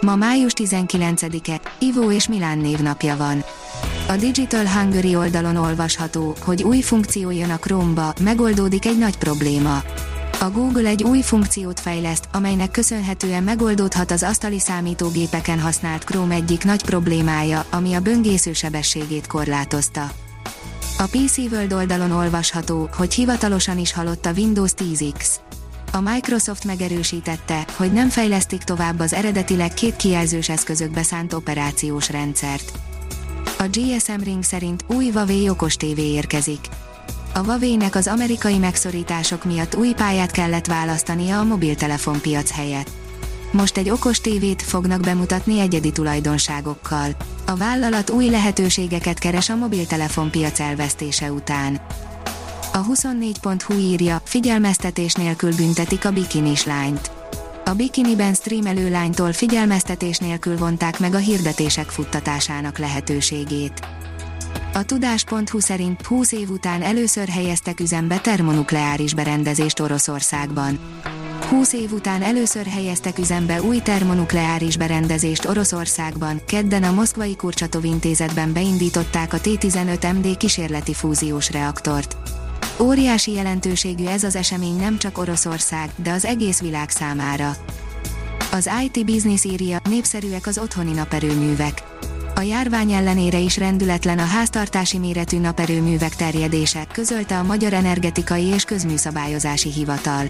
Ma május 19-e, Ivo és Milán névnapja van. A Digital Hungary oldalon olvasható, hogy új funkció jön a Chrome-ba, megoldódik egy nagy probléma. A Google egy új funkciót fejleszt, amelynek köszönhetően megoldódhat az asztali számítógépeken használt Chrome egyik nagy problémája, ami a böngésző sebességét korlátozta. A PC World oldalon olvasható, hogy hivatalosan is halott a Windows 10X. A Microsoft megerősítette, hogy nem fejlesztik tovább az eredetileg két kijelzős eszközökbe szánt operációs rendszert. A GSM Ring szerint új Huawei okos TV érkezik. A Huawei-nek az amerikai megszorítások miatt új pályát kellett választania a mobiltelefonpiac helyett. Most egy okos tévét fognak bemutatni egyedi tulajdonságokkal. A vállalat új lehetőségeket keres a mobiltelefonpiac elvesztése után. A 24.hu írja, figyelmeztetés nélkül büntetik a bikinis lányt. A bikiniben streamelő lánytól figyelmeztetés nélkül vonták meg a hirdetések futtatásának lehetőségét. A tudás.hu szerint 20 év után először helyeztek üzembe termonukleáris berendezést Oroszországban. 20 év után először helyeztek üzembe új termonukleáris berendezést Oroszországban, kedden a Moszkvai Kurcsatov intézetben beindították a T-15 MD kísérleti fúziós reaktort. Óriási jelentőségű ez az esemény nem csak Oroszország, de az egész világ számára. Az IT Business írja, népszerűek az otthoni naperőművek. A járvány ellenére is rendületlen a háztartási méretű naperőművek terjedése, közölte a Magyar Energetikai és Közműszabályozási Hivatal.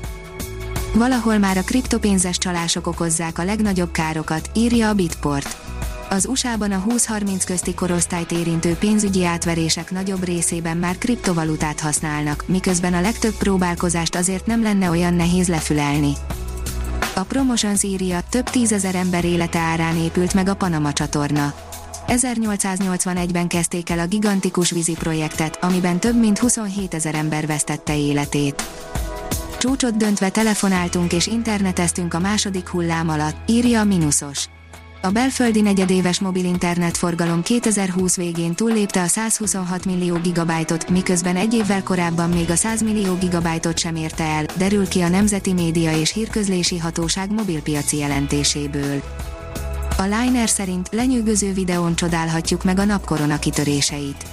Valahol már a kriptopénzes csalások okozzák a legnagyobb károkat, írja a Bitport. Az USA-ban a 20-30 közti korosztályt érintő pénzügyi átverések nagyobb részében már kriptovalutát használnak, miközben a legtöbb próbálkozást azért nem lenne olyan nehéz lefülelni. A Promotions írja, több tízezer ember élete árán épült meg a Panama csatorna. 1881-ben kezdték el a gigantikus vízi projektet, amiben több mint 27 ezer ember vesztette életét. Csúcsot döntve telefonáltunk és interneteztünk a második hullám alatt, írja a Minusos. A belföldi negyedéves mobil internetforgalom 2020 végén túllépte a 126 millió gigabájtot, miközben egy évvel korábban még a 100 millió gigabájtot sem érte el, derül ki a Nemzeti Média és Hírközlési Hatóság mobilpiaci jelentéséből. A Liner szerint lenyűgöző videón csodálhatjuk meg a napkorona kitöréseit.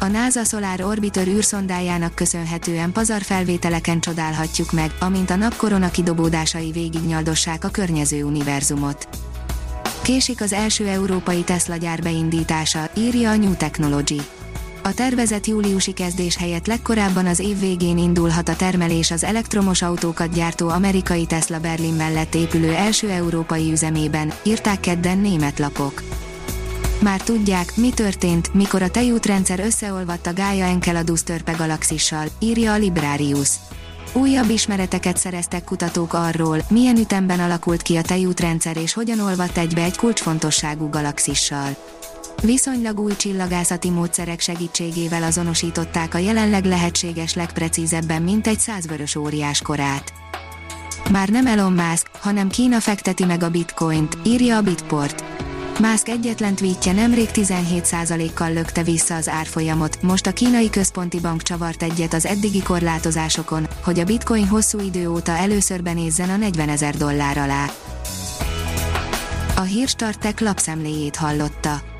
A NASA Solar Orbiter űrszondájának köszönhetően pazarfelvételeken csodálhatjuk meg, amint a napkorona kidobódásai végignyaldossák a környező univerzumot. Késik az első európai Tesla gyár beindítása, írja a New Technology. A tervezett júliusi kezdés helyett legkorábban az év végén indulhat a termelés az elektromos autókat gyártó amerikai Tesla Berlin mellett épülő első európai üzemében, írták kedden német lapok. Már tudják, mi történt, mikor a tejútrendszer összeolvadt a Gaia Enceladus törpe galaxissal, írja a Librarius. Újabb ismereteket szereztek kutatók arról, milyen ütemben alakult ki a tejútrendszer és hogyan olvadt egybe egy kulcsfontosságú galaxissal. Viszonylag új csillagászati módszerek segítségével azonosították a jelenleg lehetséges legprecízebben mintegy százvörös óriás korát. Már nem Elon Musk, hanem Kína fekteti meg a bitcoint, írja a Bitport. Musk egyetlen tweetje nemrég 17%-kal lökte vissza az árfolyamot, most a kínai központi bank csavart egyet az eddigi korlátozásokon, hogy a bitcoin hosszú idő óta először benézzen a 40 ezer dollár alá. A hírstartek lapszemléjét hallotta.